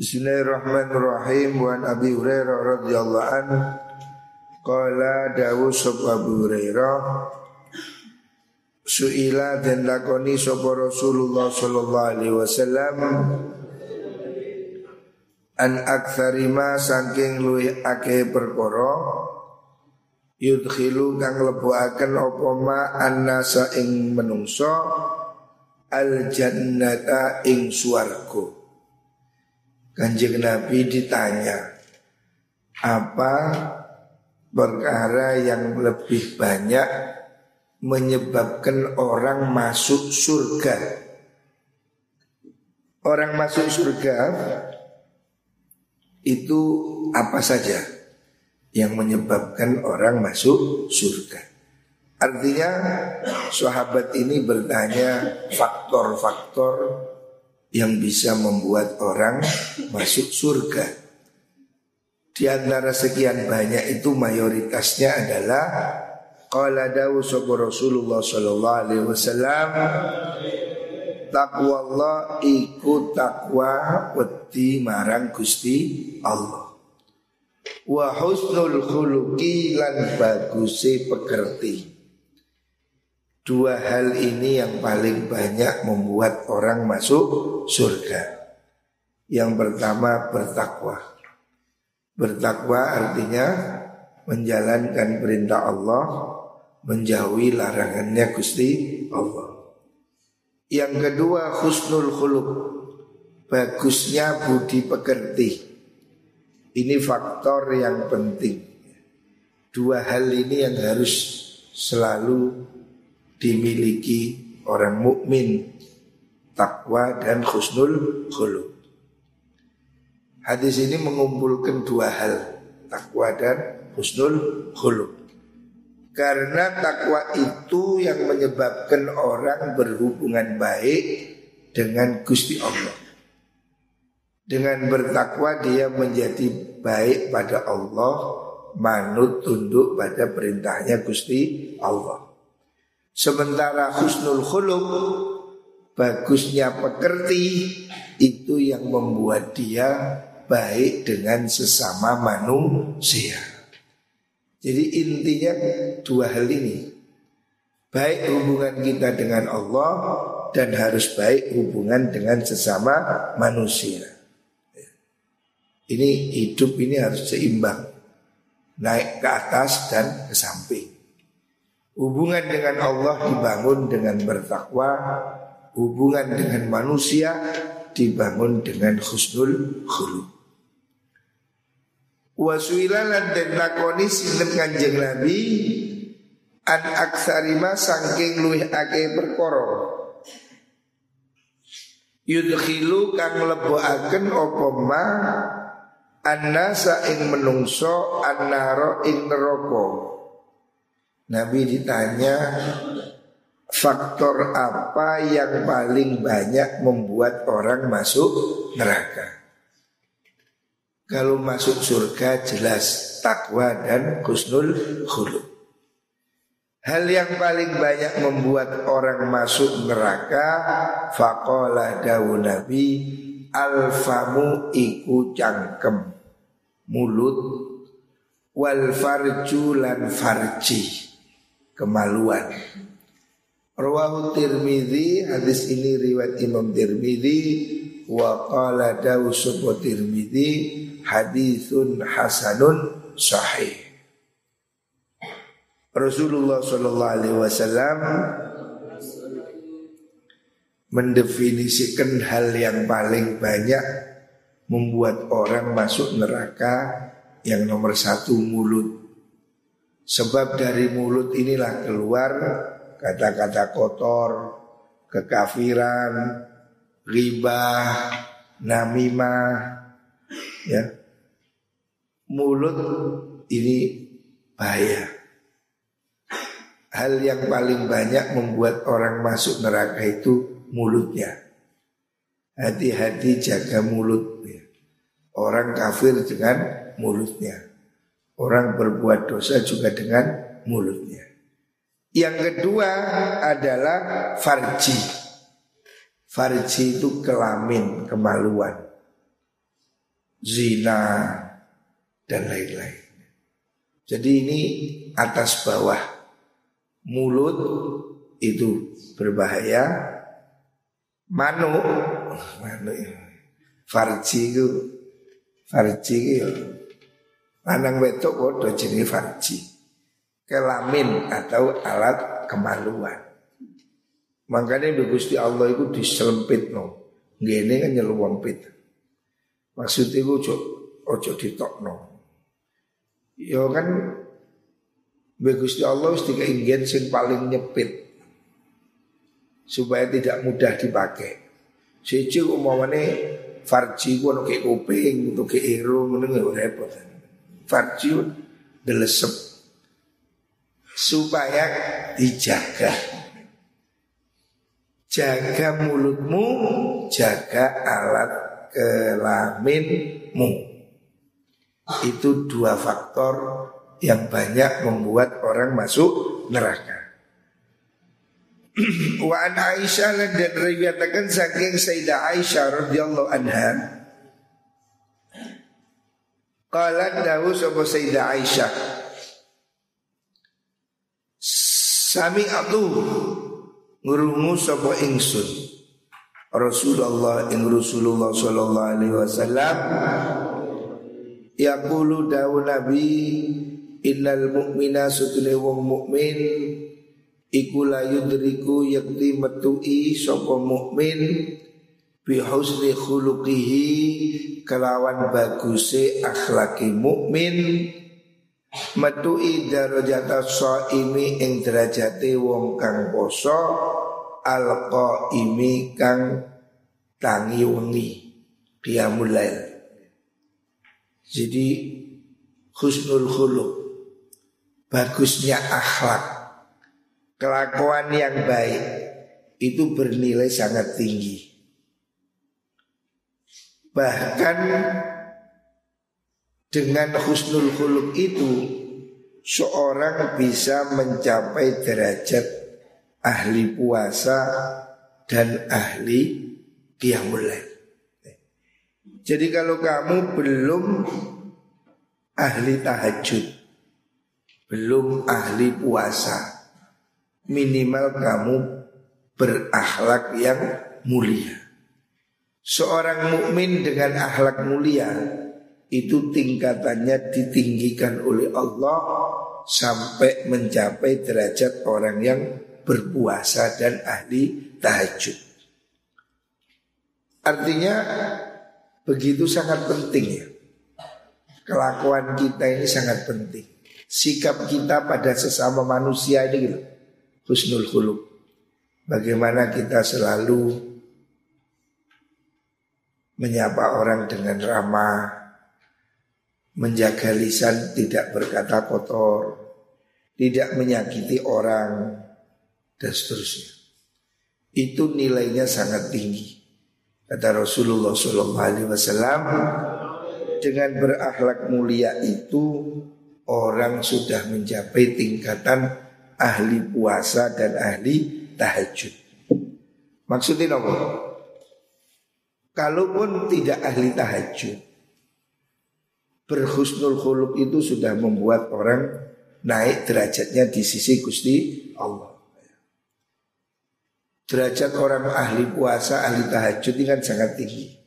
Bismillahirrahmanirrahim. Wa Abi Hurairah radhiyallahu an qala dawu sab Abu Hurairah. Suila dan lakoni sapa Rasulullah sallallahu alaihi wasallam. An aktsarima saking luwih akeh perkara yudkhilu kang lebuaken apa ma annasa ing menungso al jannata ing swarga Kanjeng Nabi ditanya apa perkara yang lebih banyak menyebabkan orang masuk surga. Orang masuk surga itu apa saja yang menyebabkan orang masuk surga. Artinya sahabat ini bertanya faktor-faktor yang bisa membuat orang masuk surga. Di antara sekian banyak itu mayoritasnya adalah Qala dawu sapa Rasulullah sallallahu alaihi wasallam Takwa Allah iku takwa wedi marang Gusti Allah. Wa husnul khuluqi lan baguse pekerti. Dua hal ini yang paling banyak membuat orang masuk surga. Yang pertama bertakwa. Bertakwa artinya menjalankan perintah Allah menjauhi larangannya Gusti Allah. Yang kedua husnul khuluq, bagusnya budi pekerti. Ini faktor yang penting. Dua hal ini yang harus selalu dimiliki orang mukmin, takwa dan husnul khuluq. Hadis ini mengumpulkan dua hal, takwa dan husnul khuluq. Karena takwa itu yang menyebabkan orang berhubungan baik dengan Gusti Allah. Dengan bertakwa dia menjadi baik pada Allah, manut tunduk pada perintahnya Gusti Allah. Sementara husnul khuluq bagusnya pekerti itu yang membuat dia baik dengan sesama manusia. Jadi intinya dua hal ini. Baik hubungan kita dengan Allah Dan harus baik hubungan dengan sesama manusia. Ini hidup ini harus seimbang. Naik ke atas dan ke samping Hubungan dengan Allah dibangun dengan bertakwa Hubungan dengan manusia dibangun dengan khusnul khuluq. Wasuilalan dan lakoni sinten kanjeng Nabi An aksarima sangking luih ake perkoro Yudhilu kang leboaken opo ma? Annasa ing menungso annaro ing neroko Nabi ditanya Faktor apa yang paling banyak membuat orang masuk neraka kalau masuk surga jelas takwa dan husnul khuluq. Hal yang paling banyak membuat orang masuk neraka Faqala dawu nabi Alfamu iku cangkem Mulut Wal farju farji Kemaluan Rawahu tirmidhi Hadis ini riwayat Imam tirmidhi Wa qala dawu subo tirmidhi hadithun hasanun sahih. Rasulullah Shallallahu Alaihi Wasallam mendefinisikan hal yang paling banyak membuat orang masuk neraka yang nomor satu mulut. Sebab dari mulut inilah keluar kata-kata kotor, kekafiran, riba, namimah, ya mulut ini bahaya. Hal yang paling banyak membuat orang masuk neraka itu mulutnya. Hati-hati jaga mulut. Orang kafir dengan mulutnya. Orang berbuat dosa juga dengan mulutnya. Yang kedua adalah farji. Farji itu kelamin, kemaluan. zina, dan lain-lain. Jadi ini atas bawah mulut itu berbahaya. Manu, manu farji itu, farji itu, lanang wetok bodoh jenis farji, kelamin atau alat kemaluan. Makanya di Allah itu diselempit no, gini kan nyelumpit. Maksudnya itu ojo ojo ditokno. Ya kan Bagus Allah mesti keingin sing paling nyepit supaya tidak mudah dipakai. Siji umumane farji ku ono kuping, ke irung ngono repot. Farji delesep supaya dijaga. Jaga mulutmu, jaga alat kelaminmu. Itu dua faktor yang banyak membuat orang masuk neraka. Wa an Aisyah dan diriwayatkan saking Sayyidah Aisyah radhiyallahu anha. Qalat dawu sapa Sayyidah Aisyah. Sami aku ngurungu sapa ingsun. Rasulullah ing Rasulullah sallallahu alaihi wasallam yaqulu dawu nabi innal mu'mina sutune wong mukmin iku la yudriku yakti metui sapa mukmin bi husni khuluqihi kelawan baguse akhlaki mukmin. Metui darajata shaimi ing derajate wong kang poso alqaimi kang tangi wengi. Qiyamul jadi husnul khuluq. Bagusnya akhlak. Kelakuan yang baik. Itu bernilai sangat tinggi. Bahkan dengan husnul khuluq itu seorang bisa mencapai derajat ahli puasa dan ahli qiyamul jadi kalau kamu belum ahli tahajud, belum ahli puasa, minimal kamu berakhlak yang mulia. Seorang mukmin dengan akhlak mulia itu tingkatannya ditinggikan oleh Allah sampai mencapai derajat orang yang berpuasa dan ahli tahajud. Artinya Begitu sangat penting ya. Kelakuan kita ini sangat penting. Sikap kita pada sesama manusia ini gitu. Husnul khuluq. Bagaimana kita selalu menyapa orang dengan ramah, menjaga lisan tidak berkata kotor, tidak menyakiti orang, dan seterusnya. Itu nilainya sangat tinggi. Kata Rasulullah Wasallam dengan berakhlak mulia itu orang sudah mencapai tingkatan ahli puasa dan ahli tahajud. Maksudnya apa? Kalaupun tidak ahli tahajud, berhusnul khuluq itu sudah membuat orang naik derajatnya di sisi Gusti Allah. Derajat orang ahli puasa, ahli tahajud ini kan sangat tinggi.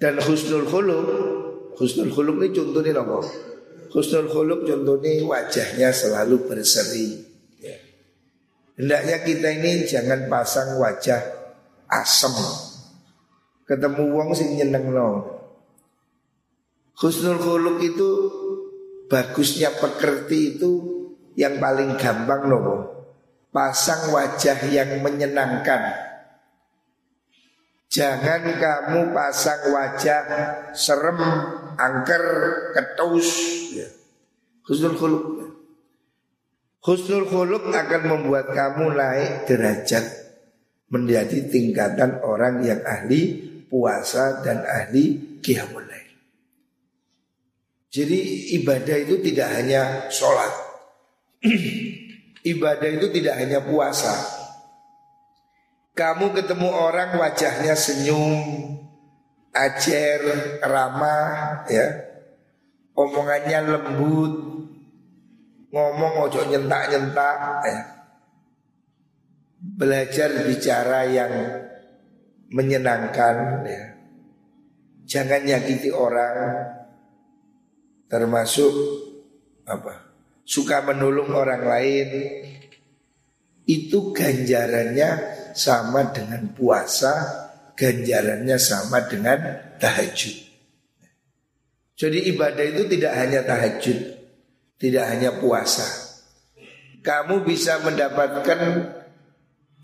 Dan husnul khuluq, husnul khuluq ini contohnya apa? Husnul khuluq contohnya wajahnya selalu berseri. Ya. Hendaknya kita ini jangan pasang wajah asem. Ketemu wong sing nyeneng no. Husnul khuluq itu bagusnya pekerti itu yang paling gampang loh pasang wajah yang menyenangkan. Jangan kamu pasang wajah serem, angker, ketus. Ya. Husnul khuluk. Husnul khuluk akan membuat kamu naik derajat menjadi tingkatan orang yang ahli puasa dan ahli qiyamul Jadi ibadah itu tidak hanya sholat Ibadah itu tidak hanya puasa. Kamu ketemu orang wajahnya senyum, acer, ramah, ya, omongannya lembut, ngomong ojo nyentak-nyentak, ya. belajar bicara yang menyenangkan, ya. jangan nyakiti orang, termasuk apa? Suka menolong orang lain, itu ganjarannya sama dengan puasa, ganjarannya sama dengan tahajud. Jadi ibadah itu tidak hanya tahajud, tidak hanya puasa. Kamu bisa mendapatkan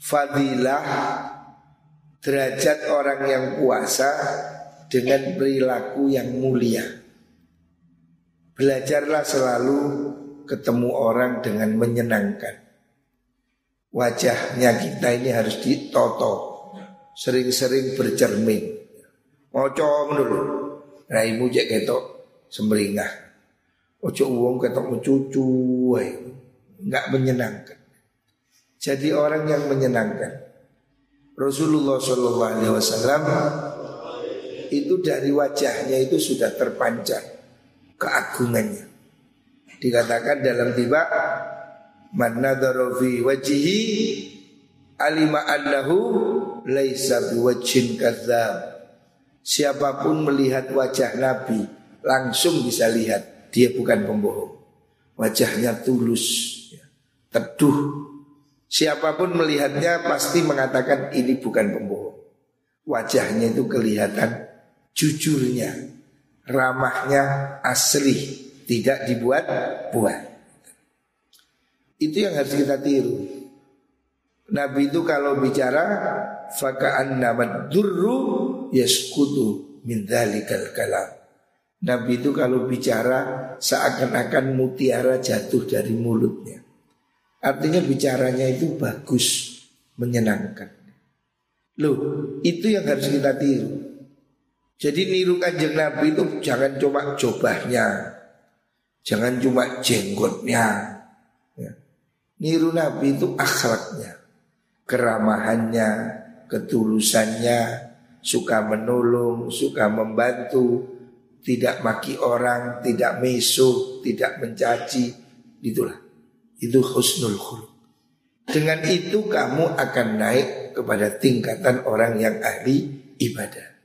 fadilah derajat orang yang puasa dengan perilaku yang mulia. Belajarlah selalu ketemu orang dengan menyenangkan. Wajahnya kita ini harus ditoto sering-sering bercermin. Moco dulu raimu cek ketok semberingah ojo uang ketok mencucu nggak menyenangkan. Jadi orang yang menyenangkan Rasulullah Shallallahu Alaihi Wasallam itu dari wajahnya itu sudah terpancar keagungannya dikatakan dalam tiba Man fi wajhihi alima annahu laisa biwajhin kadzab. Siapa pun melihat wajah Nabi langsung bisa lihat dia bukan pembohong. Wajahnya tulus, ya, teduh. Siapa pun melihatnya pasti mengatakan ini bukan pembohong. Wajahnya itu kelihatan jujurnya, ramahnya asli, tidak dibuat-buat. Itu yang harus kita tiru. Nabi itu kalau bicara faka'an nama durru yaskutu min dzalikal kalam. Nabi itu kalau bicara seakan-akan mutiara jatuh dari mulutnya. Artinya bicaranya itu bagus, menyenangkan. Loh, itu yang harus kita tiru. Jadi niru kanjeng Nabi itu jangan cuma jobahnya, jangan cuma jenggotnya, Niru Nabi itu akhlaknya Keramahannya Ketulusannya Suka menolong Suka membantu Tidak maki orang Tidak meso Tidak mencaci Itulah Itu husnul khuluq. Dengan itu kamu akan naik Kepada tingkatan orang yang ahli ibadah.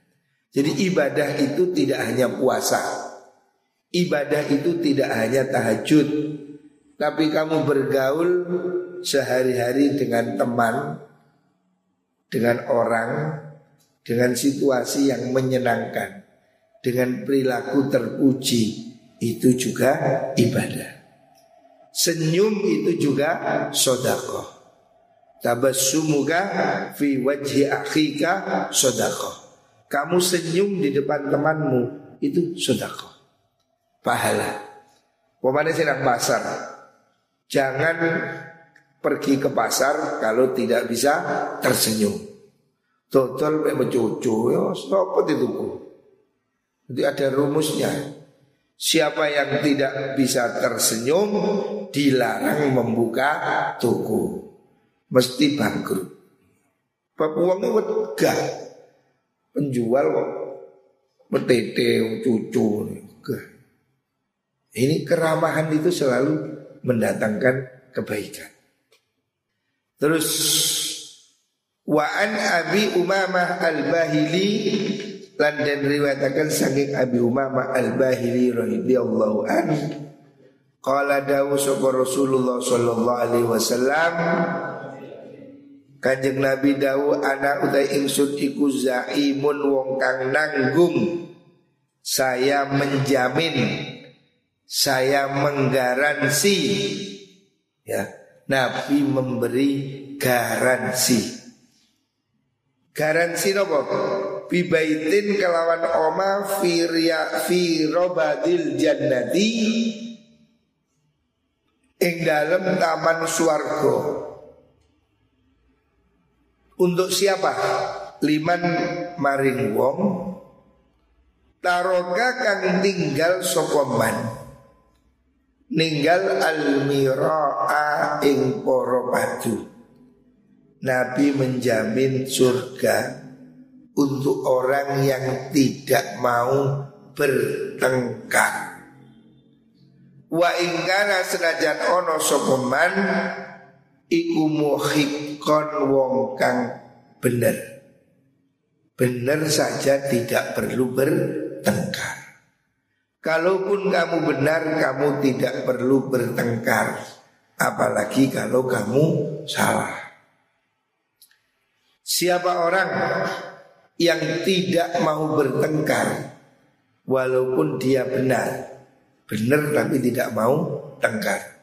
Jadi ibadah itu tidak hanya puasa. Ibadah itu tidak hanya tahajud. Tapi kamu bergaul sehari-hari dengan teman, dengan orang, dengan situasi yang menyenangkan, dengan perilaku terpuji, itu juga ibadah. Senyum itu juga sodakoh. Tabassumuka fi wajhi akhika sodakoh. Kamu senyum di depan temanmu itu sodakoh. Pahala. Pemane sedang pasar, Jangan pergi ke pasar kalau tidak bisa tersenyum. Total mencucu, ya stop itu. Jadi ada rumusnya. Siapa yang tidak bisa tersenyum dilarang membuka toko. Mesti bangkrut. Uangnya wegah. Penjual kok betete cucu. Ini keramahan itu selalu mendatangkan kebaikan. Terus wa an Abi Umamah Al-Bahili lan dan riwayatakan saking Abi Umamah Al-Bahili radhiyallahu an qala dawu sapa Rasulullah sallallahu alaihi wasallam Kanjeng Nabi dawu anak utai ingsun iku zaimun wong kang nanggung. Saya menjamin saya menggaransi. Ya Nabi memberi garansi. Garansi nopo bibaitin kelawan oma firya fi robadil jannati. Ing dalam taman swargo untuk siapa? Liman maring wong. Taroka kang tinggal sokoman ninggal al-miraa ing poro padu. Nabi menjamin surga untuk orang yang tidak mau bertengkar. Wa ingkana senajan ono sopeman iku muhikon wong kang bener. Bener saja tidak perlu bertengkar. Kalaupun kamu benar, kamu tidak perlu bertengkar. Apalagi kalau kamu salah. Siapa orang yang tidak mau bertengkar walaupun dia benar, benar tapi tidak mau tengkar,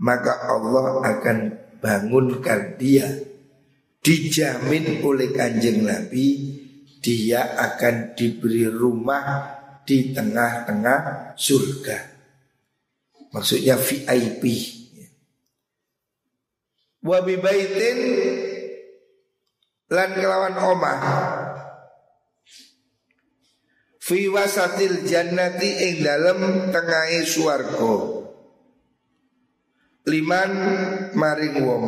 maka Allah akan bangunkan dia dijamin oleh kanjeng Nabi dia akan diberi rumah di tengah-tengah surga. Maksudnya VIP. Wabi baitin lan kelawan omah Fi wasatil jannati ing dalem tengahe swarga. Liman maring wong.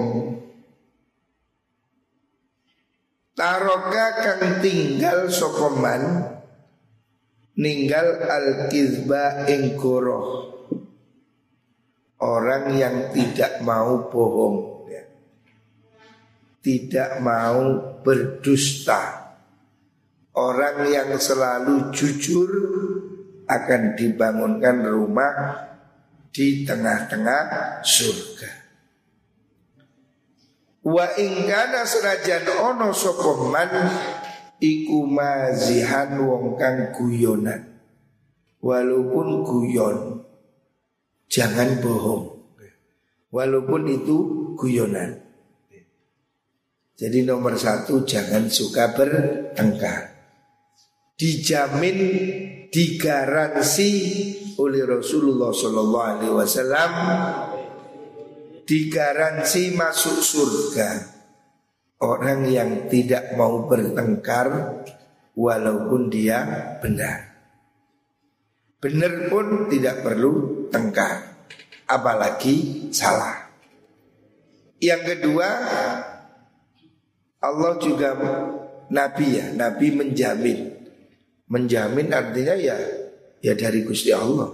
Taroka kang tinggal sokoman ninggal al kizba ing goroh. Orang yang tidak mau bohong ya. Tidak mau berdusta Orang yang selalu jujur akan dibangunkan rumah di tengah-tengah surga. Wa ingkana serajan ono sokoman iku mazihan wong kang guyonan. Walaupun guyon, jangan bohong. Walaupun itu guyonan. Jadi nomor satu jangan suka bertengkar dijamin digaransi oleh Rasulullah Shallallahu Alaihi Wasallam digaransi masuk surga orang yang tidak mau bertengkar walaupun dia benar. Benar pun tidak perlu tengkar, apalagi salah. Yang kedua, Allah juga Nabi ya, Nabi menjamin Menjamin artinya ya ya dari Gusti Allah.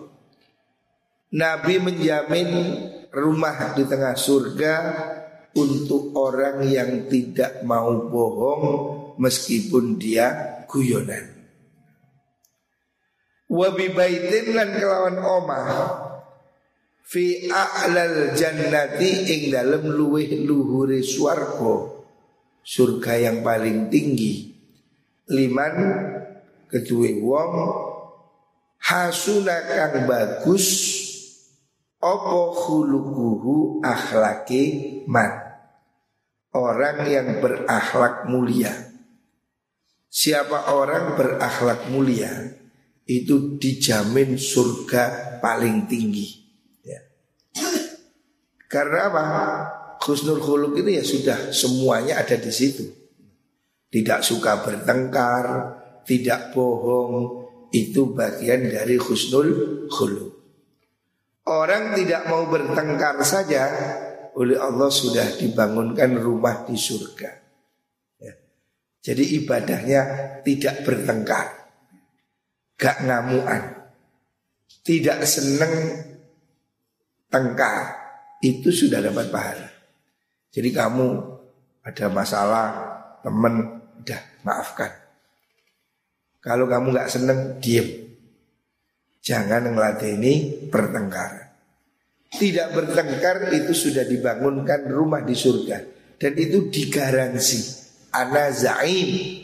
Nabi menjamin rumah di tengah surga untuk orang yang tidak mau bohong meskipun dia guyonan. Wabi baitin lan kelawan omah fi a'lal jannati ing dalem luweh luhure swarga surga yang paling tinggi liman kedua wong hasuna kang bagus opo khuluquhu akhlaki man orang yang berakhlak mulia. Siapa orang berakhlak mulia itu dijamin surga paling tinggi. Ya. karena apa? Khusnul khuluk ini ya sudah semuanya ada di situ. Tidak suka bertengkar tidak bohong itu bagian dari husnul khuluq. Orang tidak mau bertengkar saja oleh Allah sudah dibangunkan rumah di surga. Ya. Jadi ibadahnya tidak bertengkar, gak ngamuan, tidak seneng tengkar, itu sudah dapat pahala. Jadi kamu ada masalah, teman, udah maafkan. Kalau kamu nggak seneng, diem. Jangan ngeladeni pertengkaran. Tidak bertengkar itu sudah dibangunkan rumah di surga. Dan itu digaransi. Ana zaim.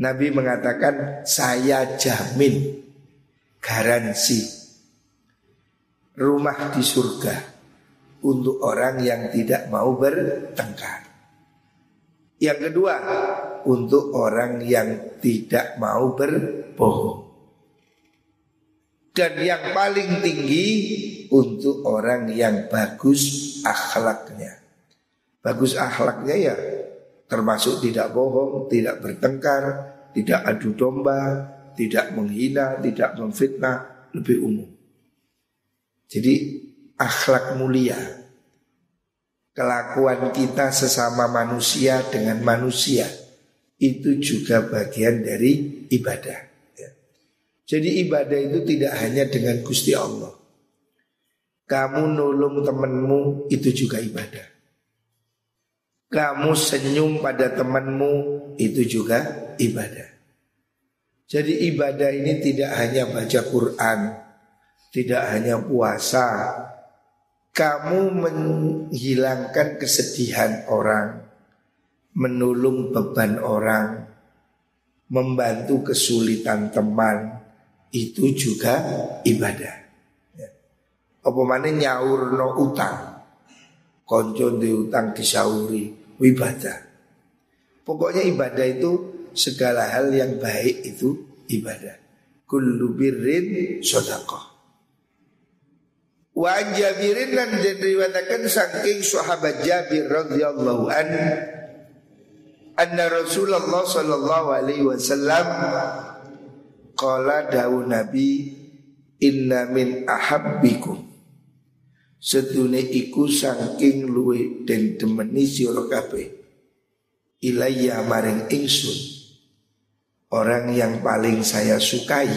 Nabi mengatakan saya jamin garansi rumah di surga untuk orang yang tidak mau bertengkar. Yang kedua, untuk orang yang tidak mau berbohong. Dan yang paling tinggi untuk orang yang bagus akhlaknya. Bagus akhlaknya ya termasuk tidak bohong, tidak bertengkar, tidak adu domba, tidak menghina, tidak memfitnah, lebih umum. Jadi akhlak mulia kelakuan kita sesama manusia dengan manusia itu juga bagian dari ibadah. Ya. Jadi ibadah itu tidak hanya dengan Gusti Allah. Kamu nolong temanmu itu juga ibadah. Kamu senyum pada temanmu itu juga ibadah. Jadi ibadah ini tidak hanya baca Quran, tidak hanya puasa. Kamu menghilangkan kesedihan orang, menolong beban orang, membantu kesulitan teman, itu juga ibadah. Ya. Apa mana nyaur no utang, konco di utang disauri, ibadah. Pokoknya ibadah itu segala hal yang baik itu ibadah. Kullu birrin sodakoh. Wa Jabirin dan diriwayatkan saking sahabat Jabir radhiyallahu an anna Rasulullah sallallahu alaihi wasallam qala dawu Nabi inna min ahabbikum Sedune iku saking luwe den demeni sira kabeh. Ilayya maring ingsun. Orang yang paling saya sukai.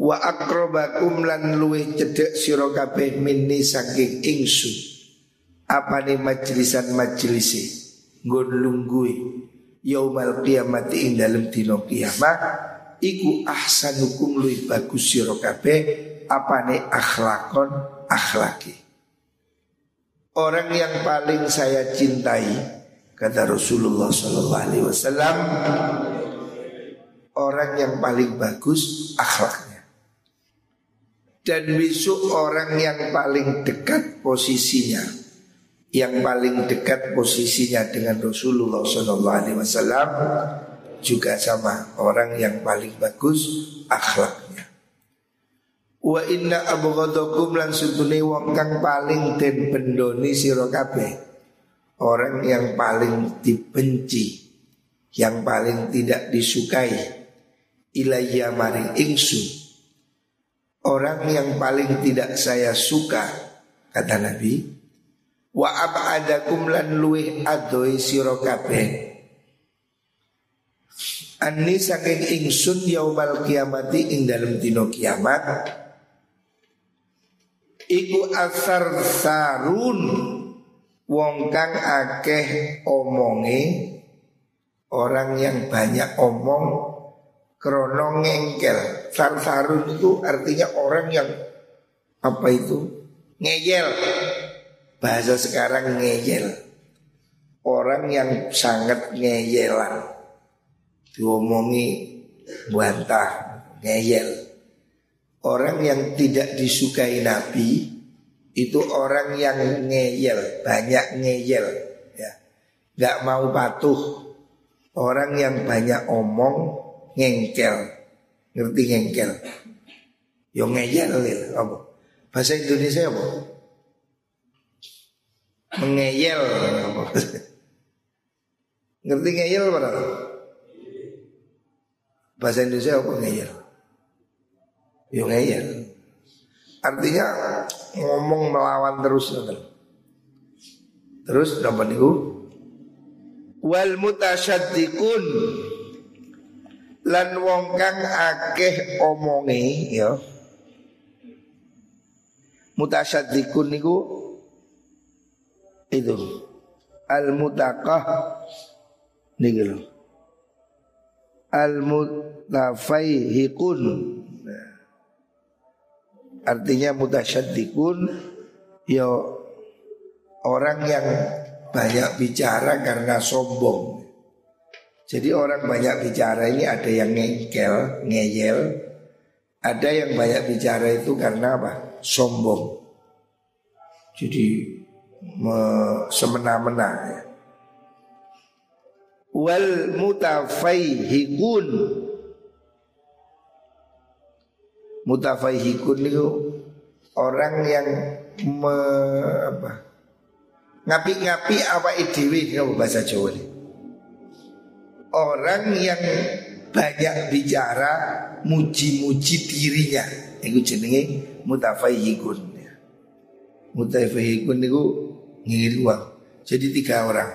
Wa akrobakum lan luwe cedek sira kabeh minni saking ingsun. Apane majlisan majlisi nggon lungguhe yaumal qiyamati ing dalem dina kiamat iku ahsanukum luwih bagus sira kabeh apa nih akhlakon akhlaki. Orang yang paling saya cintai kata Rasulullah Sallallahu Alaihi Wasallam orang yang paling bagus akhlaknya. Dan besok orang yang paling dekat posisinya, yang paling dekat posisinya dengan Rasulullah Wasallam juga sama orang yang paling bagus akhlaknya. Wa inna abghadakum lan sutune wong kang paling den bendoni sira kabeh. Orang yang paling dibenci, yang paling tidak disukai ilayya maring ingsun. Orang yang paling tidak saya suka kata Nabi wa abadakum lan luwih adoy sira kabeh. Ani saking ingsun yaumal kiamati ing dalem dina kiamat iku asar sarun wong kang akeh omonge orang yang banyak omong krono ngengkel. Sarsarun itu artinya orang yang apa itu? Ngeyel. Bahasa sekarang ngeyel. Orang yang sangat ngeyelan. Diomongi bantah ngeyel. Orang yang tidak disukai Nabi itu orang yang ngeyel, banyak ngeyel, ya, nggak mau patuh. Orang yang banyak omong, ngengkel, ngerti ngengkel? Yo ngeyel, apa? Bahasa Indonesia apa? Mengeyel, apa? ngerti ngeyel apa? Bahasa Indonesia apa ngeyel? Yo ngeyel. Artinya ngomong melawan terus Terus apa niku? Wal mutasyaddiqun lan wong kang akeh omonge ya. Mutasyaddiqun niku itu al mutaqah niki lho. Al mutafaihiqun Artinya mutasyaddiqun ya orang yang banyak bicara karena sombong. Jadi orang banyak bicara ini ada yang ngengkel, ngeyel, ada yang banyak bicara itu karena apa? Sombong. Jadi semena-mena ya. Wal mutafaihikun Mutafaihikun itu orang yang me, apa, ngapi-ngapi apa idewi kalau bahasa Jawa ini. Orang yang banyak bicara muji-muji dirinya. Itu jenenge mutafaihikun mutafaihikun itu ngingin uang jadi tiga orang.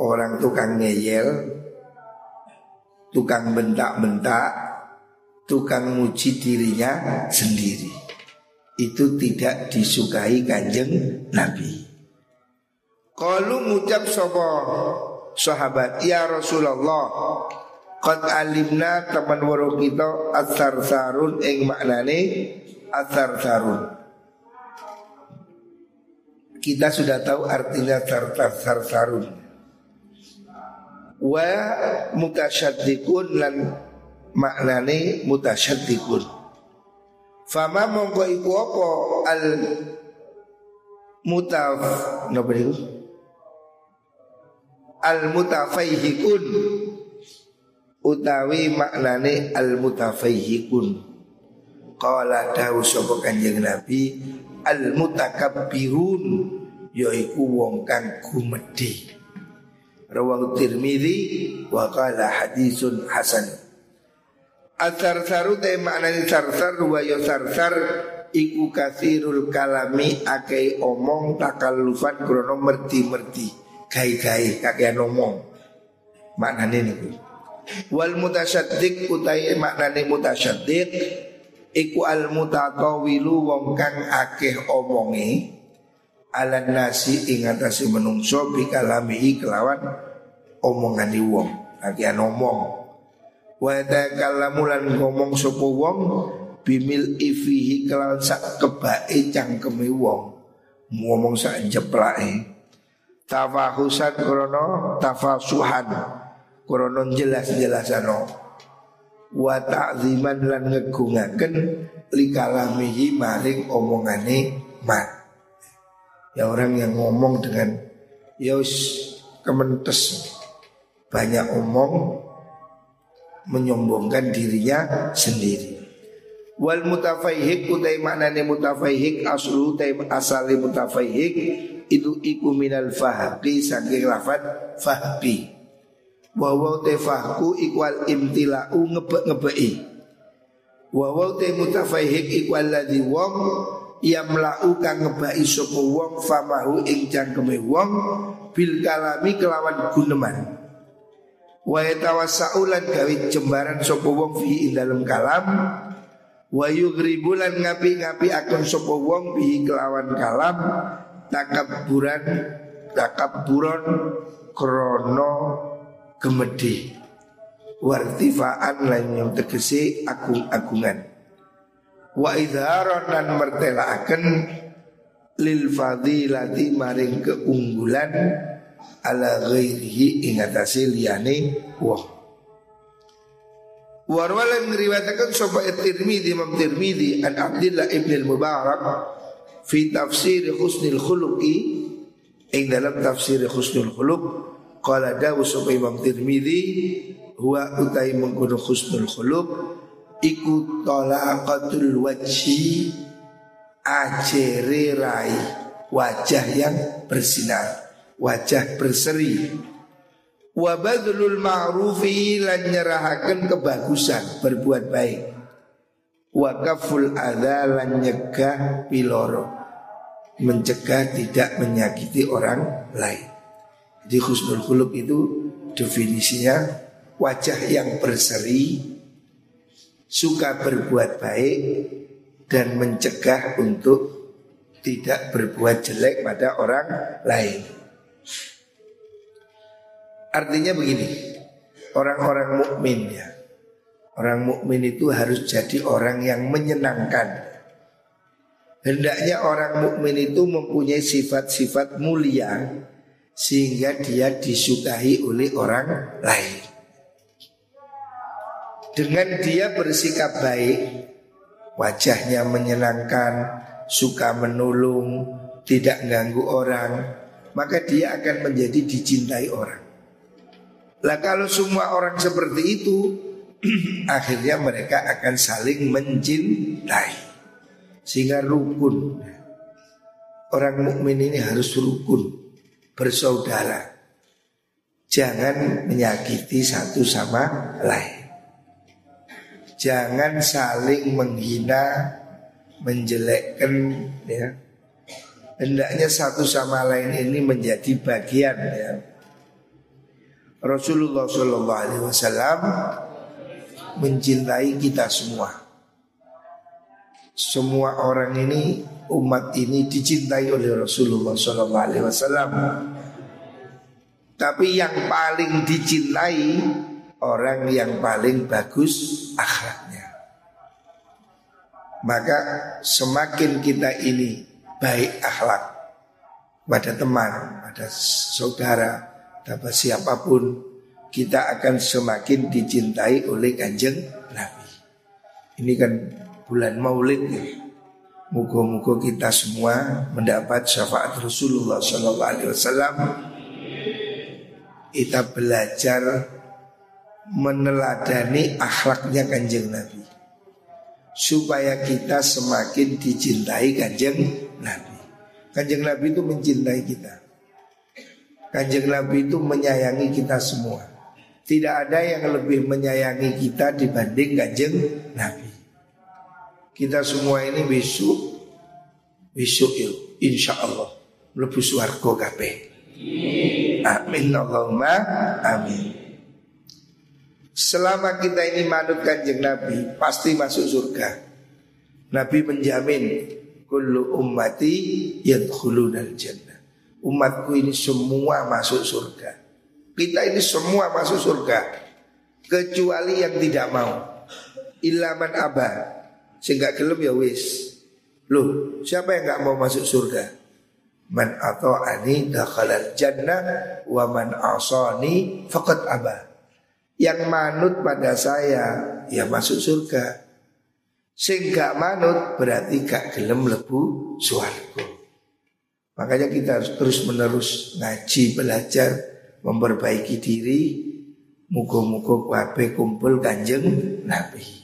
Orang tukang ngeyel, tukang bentak-bentak, tukang muji dirinya sendiri. Itu tidak disukai kanjeng Nabi. Kalau ngucap sopo sahabat, ya Rasulullah, Qad alimna teman waro kita asar sarun ing maknane asar sarun. Kita sudah tahu artinya sar sarun. Wa mutasyaddiqun lan maknane mutasyaddiqun. Fama mongko iku apa al mutaf napa niku? Al mutafaihikun utawi maknane al mutafayyiqun qala dawu sapa kanjeng nabi al mutakabbirun yaiku wong kang gumedhe rawahu tirmidzi wa qala hadisun hasan. Asar saru te maknani sarsar wa yo sarsar iku kasirul kalami akei omong takallufan krono merti-merti gai-gai kakean omong. Maknane niku. Wal mutasyaddiq utai maknane mutasyaddiq iku al mutatawilu wong kang akeh omongi ala nasi ing atase menungso bi kalamihi kelawan omongane wong. Akeh omong. Wa takallamu lan ngomong sapa wong bimil ifihi kelawan sak kebake cangkeme wong. Ngomong sak jeplake tafahusan krono tafasuhan. Kronon jelas-jelasano. Wa ta'ziman lan ngegungaken Likalamihi maring omongane mat Ya orang yang ngomong dengan Yos ya kementes. Banyak omong Menyombongkan dirinya sendiri. Wal mutafaihik utai maknane mutafaihik aslu utai asali mutafaihik itu iku minal fahqi saking lafad fahqi. Wawaw te fahku ikwal imtila'u ngebek-ngebeki. Wawaw te mutafahik ikwal ladhi wong Yamla'u kang ngebaki sopo wong Famahu ing jangkeme wong Bil kalami kelawan guneman. Wa yatawassa'ulan gawe jembaran sopo wong Fi dalam kalam. Wa yugribulan ngapi-ngapi akon sopo wong Fi kelawan kalam Takaburan Takaburon Krono gemedi wartifaan lain yang tegesi agung-agungan. Wa idharon dan mertelaaken lil fadilati maring keunggulan ala ghairihi ingatasi liyane wah Warwala ngeriwatakan sopa Tirmidhi Imam Tirmidhi an Abdullah ibn al-Mubarak fi tafsir husnul khuluqi ing dalam tafsir husnul khuluq Qala dawu sapa Imam Tirmidzi huwa utai mengkono husnul khuluq iku talaqatul wajhi ajere rai wajah yang bersinar wajah berseri. Wa badlul ma'rufi lan nyerahaken kebagusan berbuat baik wa kaful adza lan nyegah piloro mencegah tidak menyakiti orang lain di husnul khuluq itu definisinya wajah yang berseri, suka berbuat baik dan mencegah untuk tidak berbuat jelek pada orang lain. Artinya begini, orang-orang mukmin ya. Orang mukmin itu harus jadi orang yang menyenangkan. Hendaknya orang mukmin itu mempunyai sifat-sifat mulia sehingga dia disukai oleh orang lain. Dengan dia bersikap baik, wajahnya menyenangkan, suka menolong, tidak ganggu orang, maka dia akan menjadi dicintai orang. Lah kalau semua orang seperti itu, akhirnya mereka akan saling mencintai. Sehingga rukun. Orang mukmin ini harus rukun bersaudara. Jangan menyakiti satu sama lain. Jangan saling menghina, menjelekkan ya. Hendaknya satu sama lain ini menjadi bagian ya. Rasulullah Shallallahu Alaihi Wasallam mencintai kita semua. Semua orang ini umat ini dicintai oleh Rasulullah Alaihi Wasallam. Tapi yang paling dicintai orang yang paling bagus akhlaknya. Maka semakin kita ini baik akhlak pada teman, pada saudara, dapat siapa pun kita akan semakin dicintai oleh kanjeng Nabi. Ini kan bulan Maulid ya. Muka-muka kita semua mendapat syafaat Rasulullah Sallallahu Alaihi Wasallam. Kita belajar meneladani akhlaknya kanjeng Nabi supaya kita semakin dicintai kanjeng Nabi. Kanjeng Nabi itu mencintai kita. Kanjeng Nabi itu menyayangi kita semua. Tidak ada yang lebih menyayangi kita dibanding kanjeng Nabi. Kita semua ini besok besok yuk, insya Allah lebih suarga kape. Amin Allahumma amin. Selama kita ini manut kanjeng Nabi pasti masuk surga. Nabi menjamin kullu ummati yadkhulunal jannah umatku ini semua masuk surga. Kita ini semua masuk surga kecuali yang tidak mau. Ilaman abah sehingga gelem ya wis. Loh, siapa yang nggak mau masuk surga? Man atau ani dakhalal jannah wa man asani faqad abah. Yang manut pada saya ya masuk surga. Sehingga manut berarti gak gelem lebu suarga. Makanya kita harus terus menerus ngaji, belajar, memperbaiki diri. Muka-muka kumpul kanjeng Nabi.